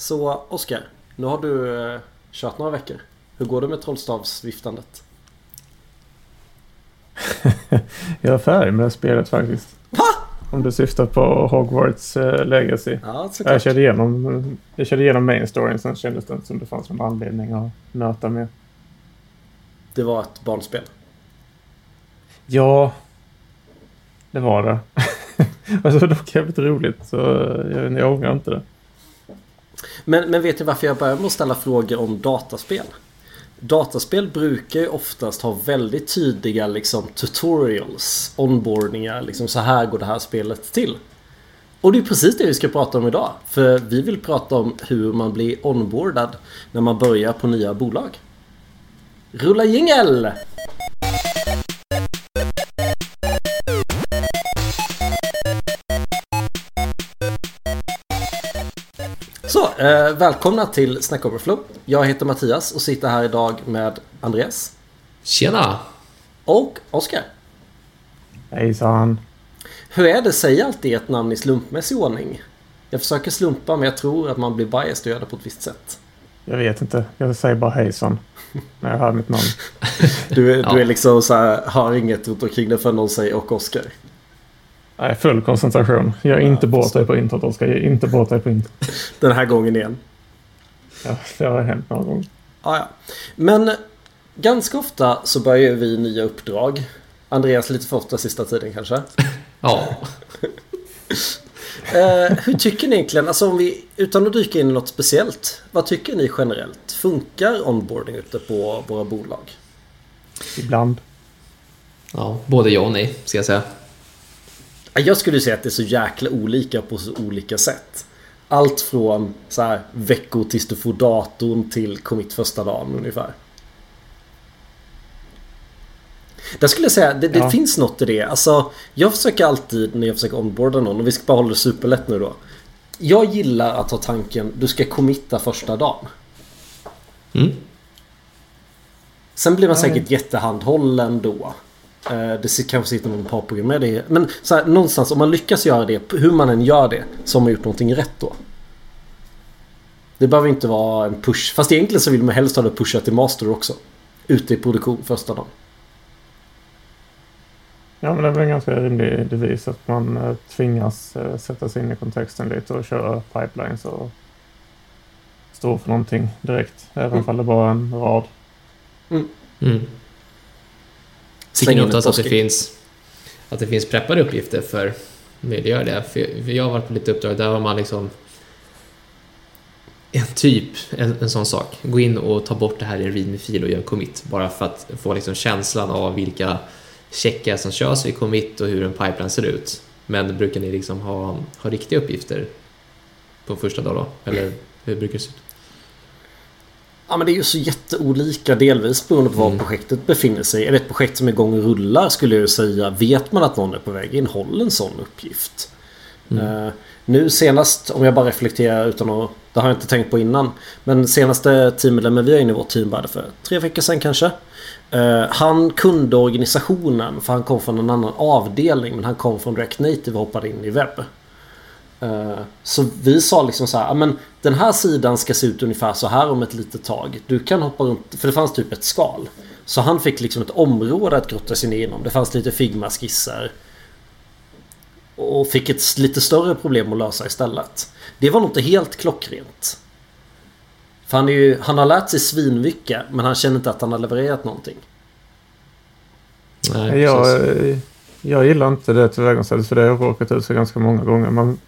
Så Oskar, nu har du eh, kört några veckor. Hur går det med trollstavsviftandet? jag är färdig med spelet faktiskt. Va? Om du syftar på Hogwarts uh, Legacy. Ja, jag, körde igenom, jag körde igenom main storyn, sen kändes det inte som det fanns någon anledning att nöta med. Det var ett barnspel? Ja, det var det. alltså, det dock jävligt roligt, så jag, jag ångrar inte det. Men, men vet ni varför jag börjar med att ställa frågor om dataspel? Dataspel brukar ju oftast ha väldigt tydliga liksom, tutorials, onboardingar, liksom så här går det här spelet till. Och det är precis det vi ska prata om idag. För vi vill prata om hur man blir onboardad när man börjar på nya bolag. Rulla jingel! Eh, välkomna till Snack Overflow. Jag heter Mattias och sitter här idag med Andreas. Tjena! Och Oskar. Hejsan. Hur är det? Säg alltid ett namn i slumpmässig ordning. Jag försöker slumpa men jag tror att man blir biased och gör det på ett visst sätt. Jag vet inte. Jag säger bara hejsan. när jag hör mitt namn. Du, ja. du är liksom så här, har inget runt omkring dig för någon säger och Oskar. Nej, full koncentration. Jag är inte ja, bort dig på introt, Oskar. Jag är inte bort dig på introt. Den här gången igen. Ja, det har hänt några gånger. Ja, ja. Men ganska ofta så börjar vi nya uppdrag. Andreas lite för ofta sista tiden kanske? ja. eh, hur tycker ni egentligen, alltså om vi, utan att dyka in i något speciellt. Vad tycker ni generellt? Funkar onboarding ute på våra bolag? Ibland. Ja, både ja och nej, ska jag säga. Jag skulle säga att det är så jäkla olika på så olika sätt. Allt från så här veckor tills du får datorn till commit första dagen ungefär. Där skulle jag säga, det, det ja. finns något i det. Alltså, jag försöker alltid när jag försöker onboarda någon, och vi ska bara hålla det superlätt nu då. Jag gillar att ha tanken, du ska committa första dagen. Mm. Sen blir man säkert jättehandhållen då. Eh, det kanske sitter någon parprogram med det. Men så här, någonstans om man lyckas göra det, hur man än gör det, så har man gjort någonting rätt då. Det behöver inte vara en push. Fast egentligen så vill man helst ha det pushat till master också. Ute i produktion första dagen. Ja men det är väl en ganska rimlig devis att man eh, tvingas eh, sätta sig in i kontexten lite och köra pipelines och stå för någonting direkt. Även mm. om det bara är en rad. Mm. Mm. Sen kan oftast att det finns att det finns preppade uppgifter för möjliggör det. För jag har varit på lite uppdrag där har man liksom en typ, en, en sån sak. Gå in och ta bort det här i en readme-fil och göra en commit. Bara för att få liksom känslan av vilka checkar som körs vid commit och hur en pipeline ser ut. Men brukar ni liksom ha, ha riktiga uppgifter på första dag då? Eller hur brukar det se ut? Ja men det är ju så jätteolika delvis beroende på var mm. projektet befinner sig. Är det ett projekt som är igång och rullar skulle jag säga. Vet man att någon är på väg in, håll en sån uppgift. Mm. Uh, nu senast, om jag bara reflekterar utan att... Det har jag inte tänkt på innan. Men senaste teammedlemmen vi har inne i vårt team bara för tre veckor sedan kanske. Uh, han kunde organisationen för han kom från en annan avdelning men han kom från Direct Native och hoppade in i webb. Uh, så vi sa liksom så här, men den här sidan ska se ut ungefär så här om ett litet tag. Du kan hoppa runt, för det fanns typ ett skal. Så han fick liksom ett område att grotta sig ner igenom. Det fanns lite Figma-skisser. Och fick ett lite större problem att lösa istället. Det var nog inte helt klockrent. För han, är ju, han har lärt sig svinmycket men han känner inte att han har levererat någonting. Nej, jag, jag gillar inte det tillvägagångssättet för det har jag råkat ut för ganska många gånger. Man,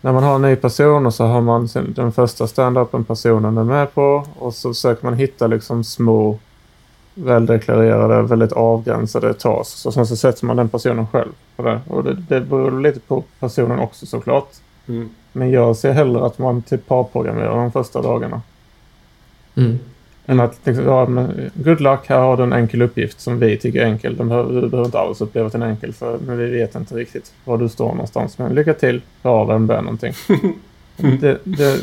när man har en ny person och så har man den första stand-upen personen är med på och så försöker man hitta liksom små väldeklarerade, väldigt avgränsade tasks och sen så sätter man den personen själv på det. Och det, det beror lite på personen också såklart. Mm. Men jag ser hellre att man typ parprogrammerar de första dagarna. Mm. Än att liksom, ja, men good luck, här har du en enkel uppgift som vi tycker är enkel. De behöver, du behöver inte alls uppleva den enkel för men vi vet inte riktigt var du står någonstans. Men lycka till, klara av det någonting. det, det,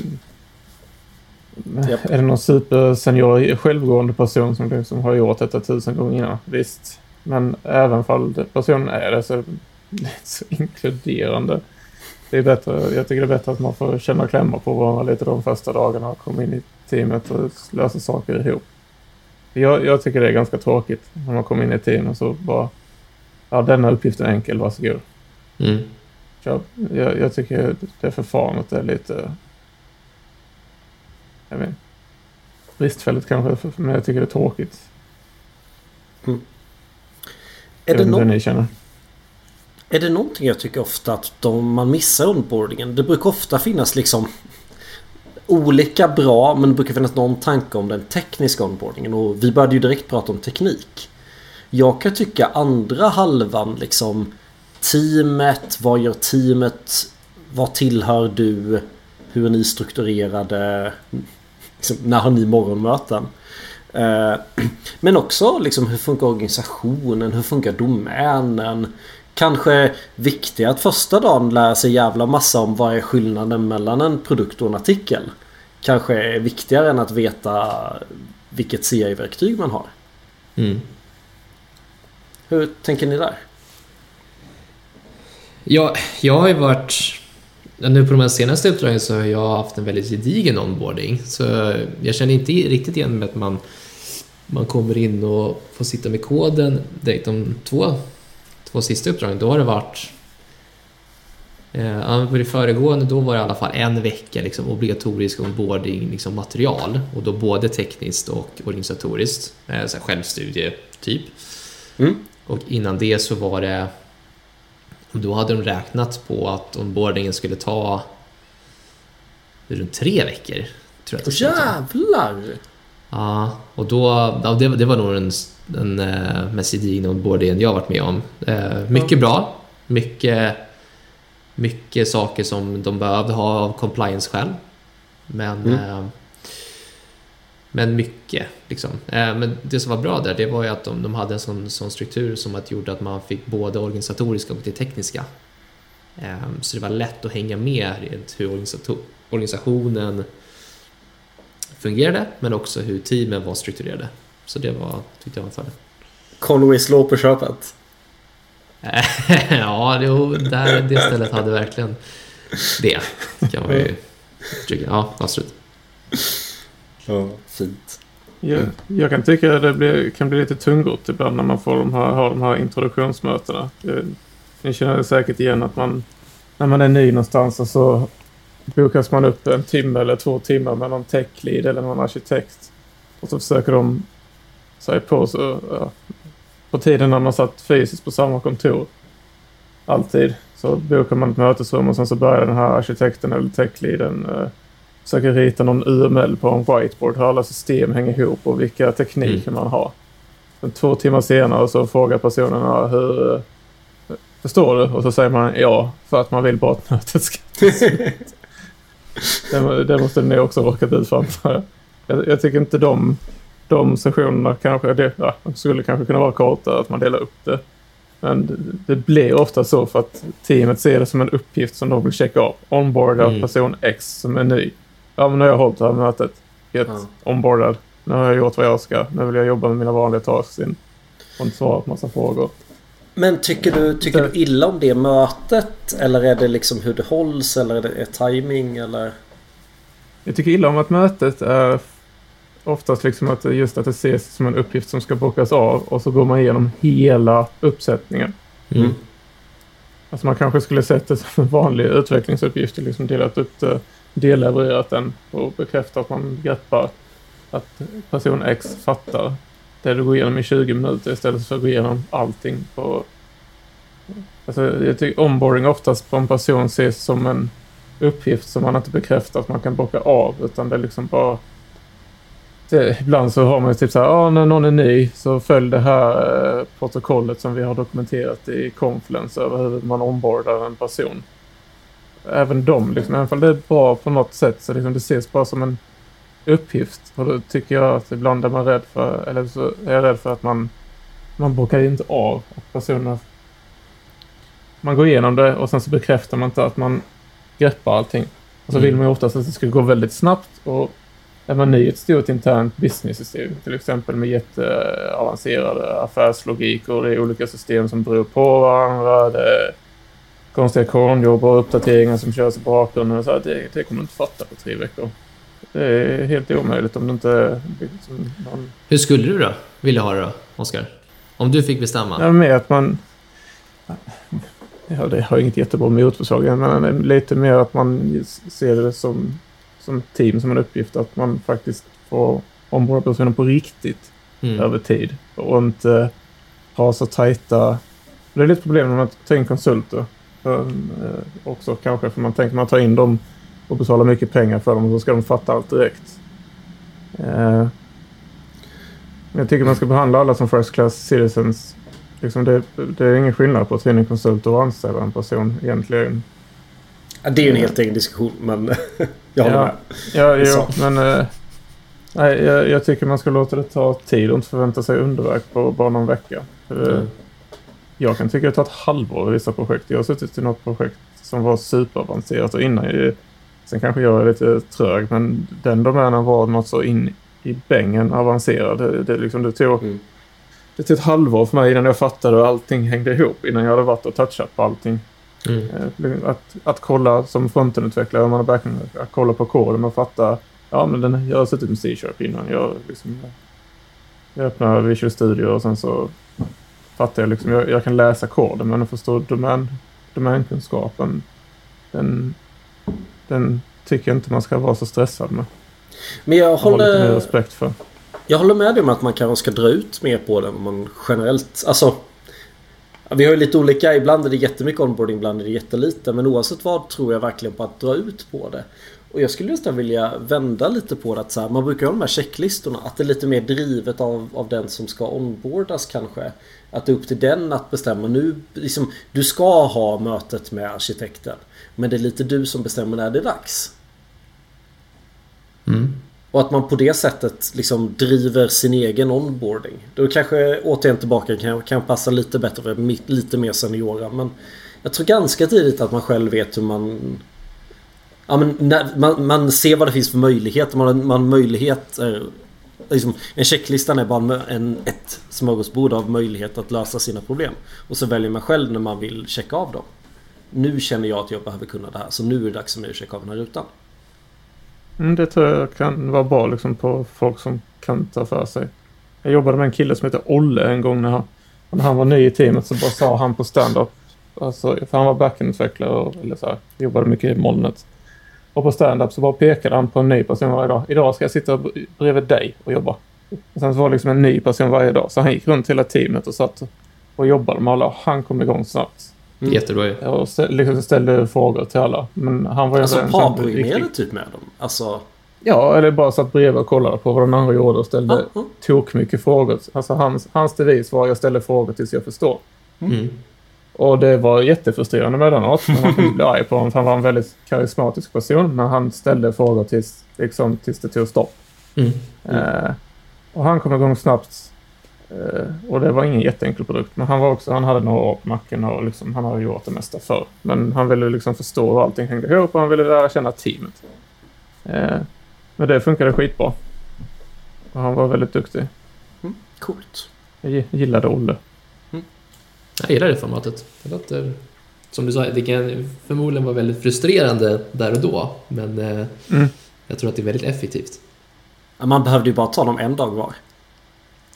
Yep. Är det någon supersenior självgående person som liksom har gjort detta tusen gånger innan? Visst. Men även fall personen är det så är det så inkluderande. det är bättre, jag tycker det är bättre att man får känna klämmar på varandra lite de första dagarna och komma in i teamet och lösa saker ihop. Jag, jag tycker det är ganska tråkigt när man kommer in i ett team och så bara... Ja, denna uppgiften är enkel, varsågod. Mm. Jag, jag, jag tycker det förfarandet är lite... Jag vet Bristfälligt kanske, men jag tycker det är tråkigt. Mm. Är är, det no ni känner. är det någonting jag tycker ofta att de, man missar onboardingen? Det brukar ofta finnas liksom olika bra men det brukar finnas någon tanke om den tekniska onboardingen och vi började ju direkt prata om teknik. Jag kan tycka andra halvan liksom teamet, vad gör teamet, vad tillhör du, hur är ni strukturerade, liksom, när har ni morgonmöten? Eh, men också liksom hur funkar organisationen, hur funkar domänen? Kanske viktigare att första dagen lära sig jävla massa om vad är skillnaden mellan en produkt och en artikel. Kanske är viktigare än att veta vilket CI-verktyg man har. Mm. Hur tänker ni där? Ja, jag har ju varit... Nu på de här senaste uppdragen så har jag haft en väldigt gedigen onboarding. Så jag känner inte riktigt igen med att man, man kommer in och får sitta med koden direkt. De två, två sista uppdragen, då har det varit... Eh, på det föregående då var det i alla fall en vecka liksom, obligatorisk onboarding liksom, material. Och då både tekniskt och organisatoriskt. Eh, så självstudie, typ. Mm. Och innan det så var det då hade de räknat på att onboardingen skulle ta runt tre veckor. Tror jag att det. Jävlar! Ja, och då, ja, det, det var nog den, den uh, mest gedigna onboardingen jag varit med om. Uh, mycket bra, mycket, mycket saker som de behövde ha av compliance-skäl. Men, Mm. eh, men mycket. Liksom. Eh, men det som var bra där, det var ju att de, de hade en sån, sån struktur som att gjorde att man fick både organisatoriska och det tekniska. Eh, så det var lätt att hänga med rent hur organisationen fungerade, men också hur teamen var strukturerade. Så det var, tyckte jag var en fördel. Conway slår på köpet. ja, det, där, det stället hade verkligen det. Kan man ju tycka. Ja, absolut. Ja, fint. Jag, jag kan tycka att det blir, kan bli lite tungrott ibland när man får de här, har de här introduktionsmötena. Det- Ni känner säkert igen att man när man är ny någonstans och så bokas man upp en timme eller två timmar med någon tech-lead eller någon arkitekt. Och så försöker de sig på så, ja, på tiden när man satt fysiskt på samma kontor. Alltid. Så bokar man ett mötesrum och sen så börjar den här arkitekten eller tech-leaden eh, försöker rita någon UML på en whiteboard hur alla system hänger ihop och vilka tekniker man har. Sen två timmar senare så frågar personen hur eh, Förstår du? Och så säger man ja för att man vill bara att mötet ska det, det måste ni också råkat ut för jag. jag. Tycker inte de, de sessionerna kanske, det, ja, skulle kanske kunna vara korta, att man delar upp det. Men det, det blir ofta så för att teamet ser det som en uppgift som de vill checka av. Onboarda Mm. person X som är ny. Ja men nu har jag hållit det här mötet. Gött. Ja. Onboardad. Nu har jag gjort vad jag ska. Nu vill jag jobba med mina vanliga tasks in. Och svara på massa frågor. Men tycker du, tycker du illa om det mötet? Eller är det liksom hur det hålls? Eller är det är timing? Eller? Jag tycker illa om att mötet är oftast liksom att just att det ses som en uppgift som ska bockas av och så går man igenom hela uppsättningen. Mm. Alltså man kanske skulle sett det som en vanlig utvecklingsuppgift och liksom delat upp det, dellevererat den och bekräftat att man greppar att person X fattar det du går igenom i 20 minuter istället för att gå igenom allting på... Alltså jag tycker onboarding oftast på en person ses som en uppgift som man inte bekräftar att man kan bocka av utan det är liksom bara... Det, ibland så har man ju typ så här, ah, när någon är ny så följ det här eh, protokollet som vi har dokumenterat i Confluence över hur man onboardar en person. Även de, liksom, även om det är bra på något sätt så liksom det ses bara som en uppgift. Och då tycker jag att ibland är man rädd för, eller så är jag rädd för att man, man bockar inte av att personerna... Man går igenom det och sen så bekräftar man inte att man greppar allting. Och så Mm. vill man ju oftast att det ska gå väldigt snabbt och är man ny i ett stort internt business-system, till exempel med jätteavancerade affärslogik och det är olika system som beror på varandra. Det, konstiga kornjobb och uppdateringar som körs i bakgrunden. Så här, det, det kommer du inte fatta på tre veckor. Det är helt omöjligt om det inte liksom någon... Hur skulle du då vilja ha det då, Oskar? Om du fick bestämma? Ja, med att man... Ja, det har inget jättebra motförslag, men lite mer att man ser det som, som team, som en uppgift. Att man faktiskt får omborda personen på riktigt mm. över tid. Och inte ha så tajta... Det är lite problem när man tar in konsulter. För, eh, också kanske, för man tänker man tar in dem och betalar mycket pengar för dem och så ska de fatta allt direkt. Eh, jag tycker man ska behandla alla som first class citizens. Liksom det, det är ingen skillnad på att in en konsult och anställa en person egentligen. Ja, det är ju en helt egen diskussion men jag håller ja, med. Ja, ja men eh, nej, jag, jag, tycker man ska låta det ta tid och inte förvänta sig underverk på bara någon vecka. Mm. Jag kan tycka att det tar ett halvår i vissa projekt. Jag har suttit i något projekt som var superavancerat och innan. Jag, sen kanske jag är lite trög men den domänen var något så in i bängen avancerad. Det, det, liksom, det, tog, mm. det tog ett halvår för mig innan jag fattade hur allting hängde ihop. Innan jag hade varit och touchat på allting. Mm. Eh, att, att kolla som frontenutvecklare, om man är backend, att kolla på koden och fatta. Ja, men den, jag har suttit med C-sharp innan. Jag, liksom, jag öppnar Visual Studio och sen så fattar jag liksom. Jag, jag kan läsa koden men att förstå domän, domänkunskapen. Den, den tycker jag inte man ska vara så stressad med. Men jag håller... Jag har respekt för. Jag håller med dig om att man kanske ska dra ut mer på den man generellt... Alltså... Vi har ju lite olika. Ibland är det jättemycket onboarding, ibland är det jättelite. Men oavsett vad tror jag verkligen på att dra ut på det. Och jag skulle nästan vilja vända lite på det. Att så här, man brukar ha de här checklistorna. Att det är lite mer drivet av, av den som ska onboardas kanske. Att det är upp till den att bestämma. Nu, liksom, du ska ha mötet med arkitekten. Men det är lite du som bestämmer när det är dags. Mm. Och att man på det sättet liksom driver sin egen onboarding. Då kanske återigen tillbaka kan, kan passa lite bättre för lite mer seniora. Men jag tror ganska tidigt att man själv vet hur man... Ja, men när, man, man ser vad det finns för möjligheter. Man har möjlighet... Liksom, en checklista är bara en, ett smörgåsbord av möjlighet att lösa sina problem. Och så väljer man själv när man vill checka av dem. Nu känner jag att jag behöver kunna det här. Så nu är det dags för mig att checka av den här rutan. Mm, det tror jag kan vara bra liksom, på folk som kan ta för sig. Jag jobbade med en kille som heter Olle en gång när han, när han var ny i teamet så bara sa han på standup... Alltså, för han var backendutvecklare och eller så här, jobbade mycket i molnet. Och på standup så bara pekade han på en ny person varje dag. Idag ska jag sitta bredvid dig och jobba. Och sen så var det liksom en ny person varje dag. Så han gick runt hela teamet och satt och jobbade med alla. Han kom igång snabbt. Mm. Jättebra ju. Och liksom ställde frågor till alla. Men han var ju alltså parprogrammerade typ med dem? Alltså... Ja, eller bara satt bredvid och kollade på vad den andra gjorde och ställde ah. tok mycket frågor. Alltså hans, hans devis var att jag ställer frågor tills jag förstår. Mm. Och det var jättefrustrerande emellanåt. Man kunde bli arg på honom för han var en väldigt karismatisk person. Men han ställde frågor tills, liksom, tills det tog stopp. Mm. Mm. Eh, och han kom igång snabbt Uh, och det var ingen jätteenkel produkt. Men han, var också, han hade några år på macken och liksom, han hade gjort det mesta för. Men han ville liksom förstå hur allting hängde ihop och han ville lära känna teamet. Uh, men det funkade skitbra. Och han var väldigt duktig. Mm, coolt. Jag gillade Olle. Mm. Jag gillar det formatet. Det låter, som du sa, det kan förmodligen vara väldigt frustrerande där och då. Men uh, mm. jag tror att det är väldigt effektivt. Man behövde ju bara ta dem en dag var.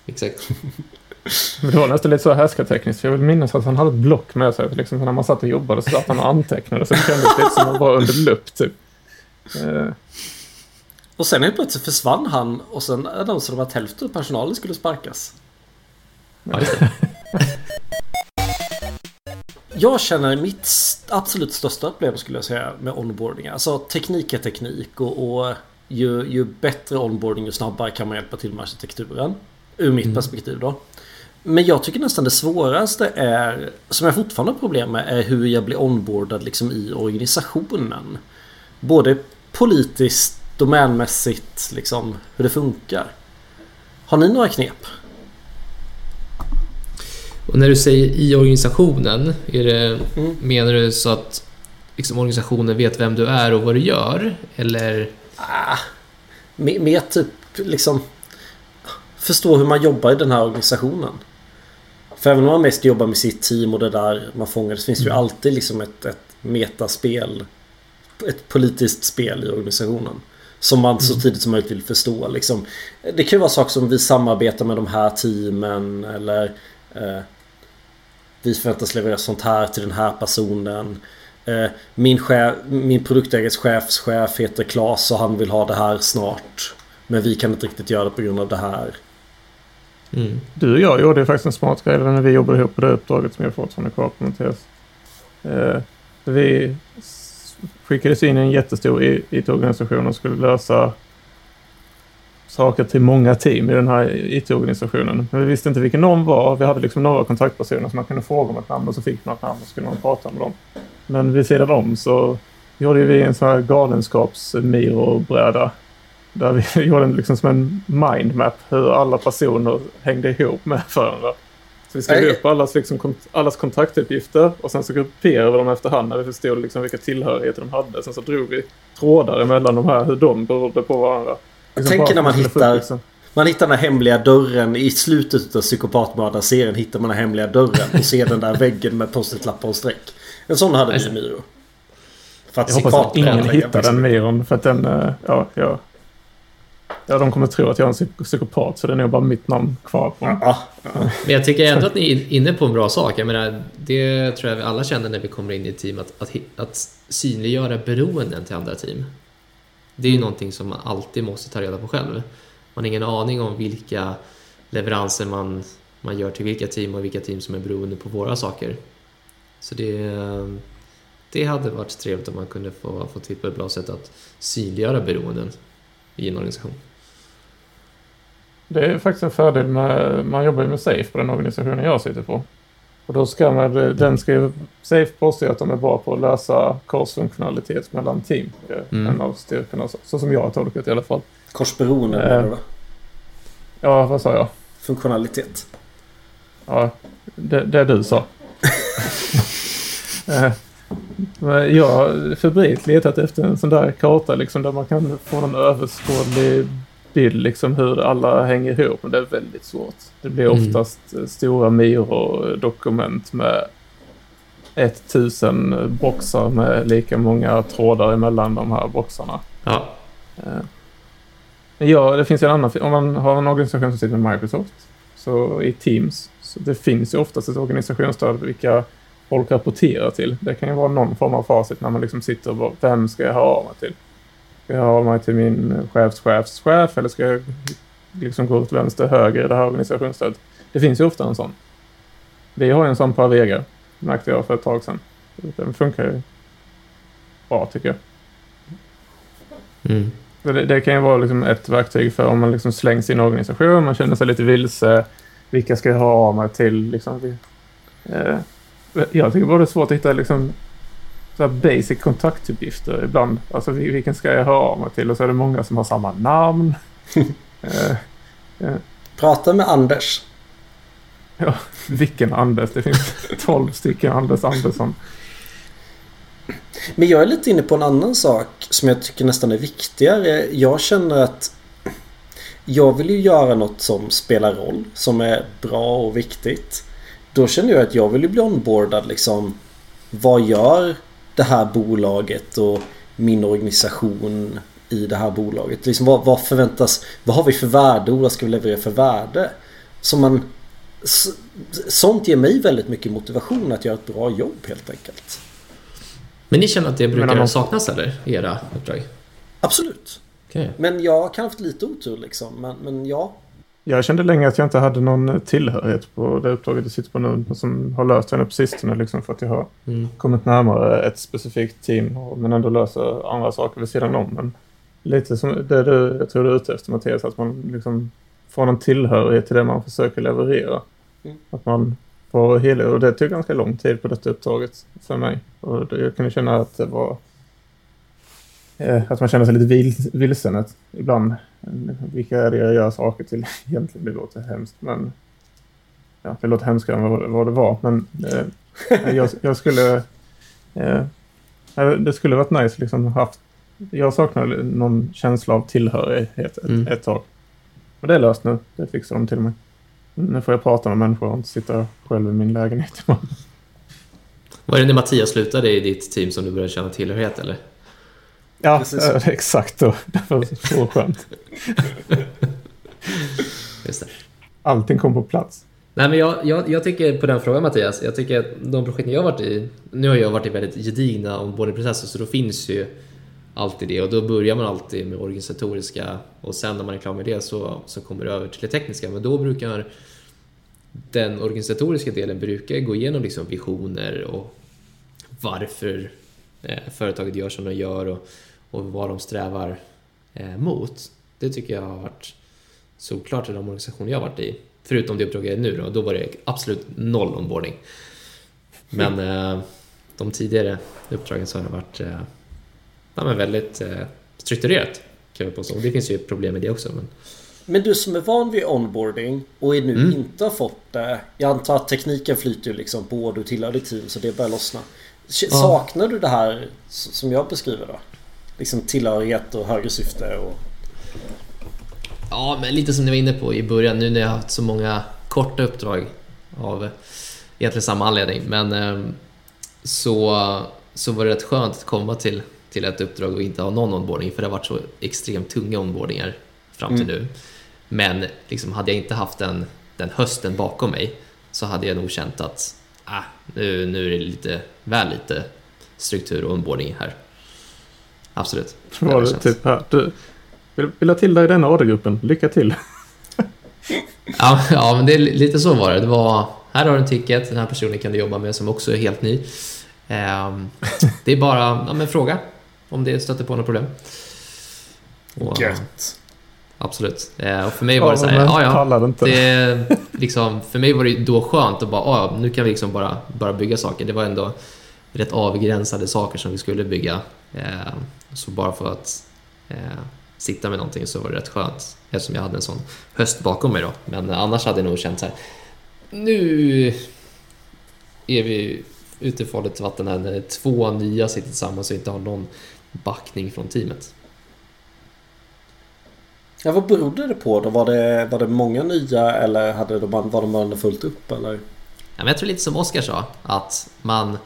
Exakt. det var nästan lite så härskartekniskt. Jag vill minnas att han hade ett block med sig. Liksom, när man satt och jobbade så satt han och antecknade. Så det kändes lite som att vara under lupp typ. Eh. Och sen helt plötsligt försvann han och sen annonserade de att hälften av personalen skulle sparkas. Ja, jag känner mitt absolut största problem skulle jag säga med onboarding. Alltså teknik är teknik och, och ju, ju, bättre onboarding ju snabbare kan man hjälpa till med arkitekturen. Ur mitt mm. perspektiv då. Men jag tycker nästan det svåraste är, som jag fortfarande har problem med, är hur jag blir onboardad liksom i organisationen. Både politiskt, domänmässigt, liksom hur det funkar. Har ni några knep? Och när du säger i organisationen, är det, mm. menar du så att liksom, organisationen vet vem du är och vad du gör? Eller? Ah, mer, mer typ liksom förstå hur man jobbar i den här organisationen. För även om man mest jobbar med sitt team och det där man fångar så finns det ju Mm. alltid liksom ett, ett metaspel. Ett politiskt spel i organisationen. Som man Mm. så tidigt som möjligt vill förstå. Liksom, det kan ju vara saker som vi samarbetar med de här teamen eller eh, vi förväntas leverera sånt här till den här personen. Eh, min, chef, min produktägares chefschef heter Klas och han vill ha det här snart. Men vi kan inte riktigt göra det på grund av det här. Mm. Du och jag gjorde ju faktiskt en smart grej när vi jobbade ihop på det uppdraget som jag fortfarande kvar på Mattias. Eh, vi skickades in i en jättestor IT-organisation och skulle lösa saker till många team i den här IT-organisationen. Men vi visste inte vilken de var. Vi hade liksom några kontaktpersoner som man kunde fråga om ett namn och så fick man ett namn och så skulle man prata med dem. Men vid sidan om så gjorde vi en sån här galenskaps-Miro-bräda. Där vi gjorde en, liksom som en mindmap hur alla personer hängde ihop med varandra. Så vi skrev upp allas, liksom, kont- allas kontaktuppgifter och sen så grupperade vi dem efterhand när vi förstod liksom vilka tillhörigheter de hade. Sen så drog vi trådar emellan de här, hur de berodde på varandra. Liksom tänker när man upp, hittar- liksom- Man hittar den här hemliga dörren i slutet av psykopatmördarserien hittar man den hemliga dörren och ser den där väggen med post-it-lappar och streck. En sån hade vi i Miro. För att Jag hoppas att ingen hittar den Miron för att den, eh, ja, ja. Ja, de kommer tro att jag är en psyk- psykopat så det är nog bara mitt namn kvar på den. Ja, Men jag tycker ändå att ni är inne på en bra sak. Jag menar, det tror jag vi alla känner när vi kommer in i team. Att, att, att synliggöra beroenden till andra team. Det är ju någonting som man alltid måste ta reda på själv. Man har ingen aning om vilka leveranser man, man gör till vilka team och vilka team som är beroende på våra saker. Så det, det hade varit trevligt om man kunde få, få till på ett bra sätt att synliggöra beroenden i en organisation. Det är faktiskt en fördel med, man jobbar ju med Safe på den organisationen jag sitter på. Och då ska man, den ska ju, Safe påstår att de är bra på att lösa korsfunktionalitet mellan team. Mm. en av styrkorna, så, så som jag har tolkat i alla fall. Korsberoende Eh. va? Ja, vad sa jag? Funktionalitet. Ja, det, det du sa. Jag har febrilt letat efter en sån där karta liksom, där man kan få en överskådlig bild liksom, hur alla hänger ihop. Men det är väldigt svårt. Det blir Mm. oftast eh, stora Miro-dokument med 1000 boxar med lika många trådar emellan de här boxarna. Ja, Eh, Ja, det finns ju en annan. Om man har en organisation som sitter med Microsoft, så i Teams, så det finns ju oftast ett organisationsstöd vilka folk rapporterar till. Det kan ju vara någon form av facit när man liksom sitter och bara, vem ska jag höra av mig till? Ska jag höra av mig till min chefs chefs chef eller ska jag liksom gå åt vänster höger i det här organisationsstödet? Det finns ju ofta en sån. Vi har ju en sån på Avega, märkte jag för ett tag sedan. Den funkar ju bra tycker jag. mm. Det, det kan ju vara liksom ett verktyg för om man liksom slängs i en organisation, man känner sig lite vilse. Vilka ska jag ha av mig till? Liksom, eh, jag tycker bara det är svårt att hitta liksom, så här basic kontaktuppgifter ibland. Alltså vil- vilken ska jag ha av mig till? Och så är det många som har samma namn. eh, eh, Prata med Anders. vilken Anders? Det finns 12 stycken Anders Andersson. Men jag är lite inne på en annan sak som jag tycker nästan är viktigare. Jag känner att jag vill ju göra något som spelar roll, som är bra och viktigt. Då känner jag att jag vill ju bli onboardad liksom. Vad gör det här bolaget och min organisation i det här bolaget? Liksom vad, vad förväntas, vad har vi för värde och vad ska vi leverera för värde? Så man, sånt ger mig väldigt mycket motivation att göra ett bra jobb helt enkelt. Men ni känner att det brukar man- saknas eller? I era uppdrag? Absolut. Okej. Men jag kan ha haft lite otur liksom. Men, men ja. Jag kände länge att jag inte hade någon tillhörighet på det uppdraget jag sitter på nu. Som har löst henne på sistone liksom för att jag har Mm. kommit närmare ett specifikt team men ändå löser andra saker vid sidan om. Men lite som det du, jag tror du är ute efter Mattias, att man liksom får en tillhörighet till det man försöker leverera. Mm. Att man får hela, och det tog ganska lång tid på detta uppdraget för mig. Och jag kunde känna att det var att man känner sig lite vil, vilsen ibland. Vilka är det jag gör saker till egentligen? Det låter hemskt men ja, det låter hemskare än vad, vad det var. Men eh, jag, jag skulle... Eh, det skulle varit nice liksom haft... Jag saknar någon känsla av tillhörighet ett, Mm. ett tag. Men det är löst nu. Det fixar de till mig. Nu får jag prata med människor och inte sitta själv i min lägenhet. Var det när Mattias slutade i ditt team som du började känna tillhörighet eller? Ja, Precis eh, exakt då. Det var så skönt. Just det. Allting kom på plats. Nej, men jag, jag, jag tycker på den frågan Mattias, jag tycker att de projekten jag har varit i, nu har jag varit i väldigt gedigna onboardingprocesser så då finns ju alltid det och då börjar man alltid med organisatoriska och sen när man är klar med det så, så kommer det över till det tekniska men då brukar den organisatoriska delen brukar gå igenom liksom visioner och varför eh, företaget gör som de gör och, och vad de strävar eh, mot. Det tycker jag har varit solklart i de organisationer jag har varit i. Förutom det uppdrag jag är nu då, då var det absolut noll onboarding. Men eh, de tidigare uppdragen så har det varit eh, ja, men väldigt eh, strukturerat. Kan jag påstå. Och det finns ju problem med det också. Men... Men du som är van vid onboarding och är nu Mm. inte har fått det. Jag antar att tekniken flyter liksom på och du tillhör ditt team så det börjar lossna. K- Ja. Saknar du det här som jag beskriver då? Liksom tillhörighet och högre syfte och... Ja, men lite som ni var inne på i början nu när jag har haft så många korta uppdrag av egentligen samma anledning. Men eh, så, så var det rätt skönt att komma till, till ett uppdrag och inte ha någon onboarding för det har varit så extremt tunga onboardingar fram till nu. Men liksom, hade jag inte haft den, den hösten bakom mig så hade jag nog känt att ah, nu, nu är det lite väl lite struktur och onboarding här. Absolut. Var det typ här. Du, vill, vill ha till dig i denna ordergruppen. Lycka till. Ja, ja, men det är lite så var det. Det var, här har du en ticket, den här personen kan du jobba med som också är helt ny. Ehm, det är bara, ja men fråga om det stöter på något problem. Och, Gött. absolut. Eh, och för mig var det så här, ja ja. inte. Det, liksom, för mig var det då skönt att bara, ja, nu kan vi liksom bara, bara bygga saker. Det var ändå rätt avgränsade saker som vi skulle bygga. Eh, så bara för att eh, sitta med någonting så var det rätt skönt eftersom jag hade en sån höst bakom mig då. Men annars hade jag nog känt så här, nu är vi ute i farligt vatten här när två nya sitter tillsammans och inte har någon backning från teamet. Ja, vad berodde det på då? Var det, var det många nya eller hade de, var de fullt upp eller? Ja, men jag tror lite som Oskar sa, att man,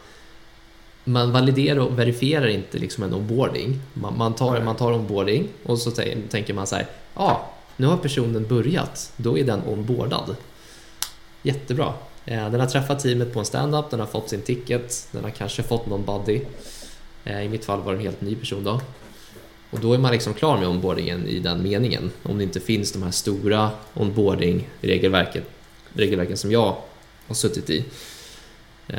man validerar och verifierar inte liksom en onboarding. Man, man, tar, man tar onboarding och så tän- tänker man så här, ja, ah, nu har personen börjat, då är den onboardad. Jättebra. Eh, Den har träffat teamet på en stand-up, den har fått sin ticket, den har kanske fått någon buddy. Eh, I mitt fall var det en helt ny person då. Och då är man liksom klar med onboardingen i den meningen. Om det inte finns de här stora onboarding-regelverken regelverken som jag har suttit i. Eh,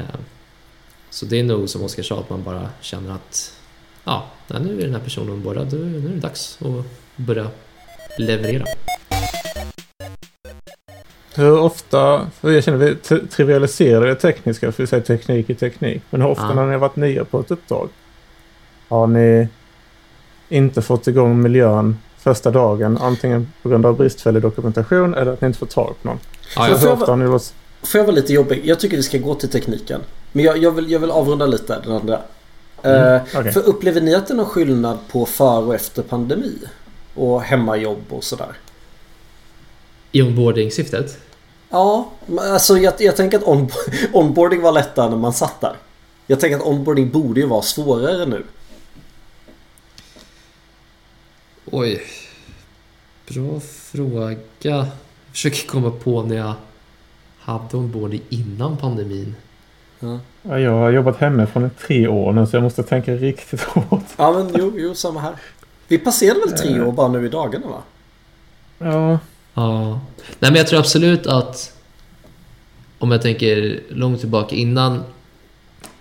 Så det är nog som Oskar sa, att man bara känner att ja, nu är den här personen ombordad, nu är det dags att börja leverera. Hur ofta, för jag känner vi trivialiserar det tekniska för vi säger teknik i teknik. Men hur ofta Ja. när ni har varit nya på ett uppdrag har ni inte fått igång miljön första dagen antingen på grund av bristfällig dokumentation eller att ni inte får tag på någon. Ja, Så ja. hur ofta har ni varit... Får jag vara lite jobbig? Jag tycker vi ska gå till tekniken. Men jag, jag, vill, jag vill avrunda lite den andra. Eh, okej. För upplever ni att det är någon skillnad på före och efter pandemi? Och hemmajobb och sådär? I onboarding-syftet? Ja, alltså jag, jag tänker att on, onboarding var lättare när man satt där. Jag tänker att onboarding borde ju vara svårare nu. Oj. Bra fråga. Jag försöker komma på när jag hade onboarding innan pandemin. Ja, Ja, jag har jobbat hemifrån i tre år nu så jag måste tänka riktigt hårt. ja men jo, jo, samma här. Vi passerade väl tre år bara nu i dagarna va? Ja, Ja. Nej men jag tror absolut att om jag tänker långt tillbaka innan,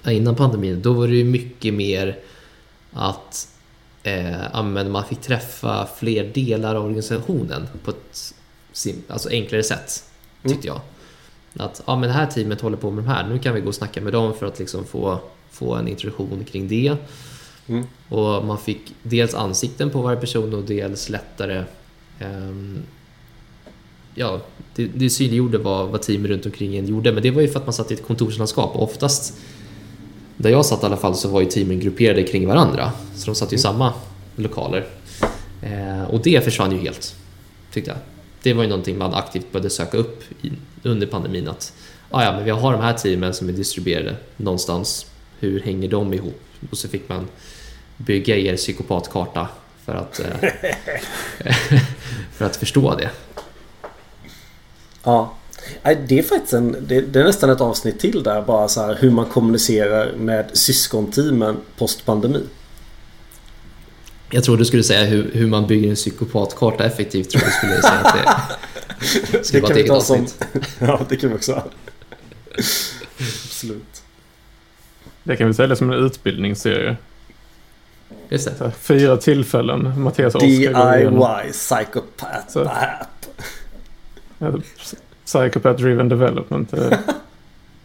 innan pandemin, då var det ju mycket mer att eh, man fick träffa fler delar av organisationen på ett alltså enklare sätt, tyckte jag. Att ja, men det här teamet håller på med de här, nu kan vi gå och snacka med dem för att liksom få, få en introduktion kring det. Mm. Och man fick dels ansikten på varje person och dels lättare ehm, Ja, det, det synliggjorde vad, vad teamet runt omkring en gjorde men det var ju för att man satt i ett kontorslandskap och oftast där jag satt i alla fall så var ju teamen grupperade kring varandra så de satt ju i samma lokaler. Eh, och det försvann ju helt, tyckte jag det var ju någonting man aktivt började söka upp i, under pandemin. Att ah, ja, men vi har de här teamen som är distribuerade någonstans. Hur hänger de ihop? Och så fick man bygga er psykopatkarta för att, eh, för att förstå det. Ja. Det är faktiskt en, det, är nästan ett avsnitt till där bara så här hur man kommunicerar med syskonteamen post pandemi. Jag tror du skulle säga hur, hur man bygger en psykopatkarta effektivt. Tror jag skulle säga att det skulle det vara ett eget avsnitt. Som, ja, det kan vi också ha. Absolut. Det kan vi sälja som en utbildningsserie. Just det. Fyra tillfällen. Mattias DIY Psychopath App. Psychopath Driven Development.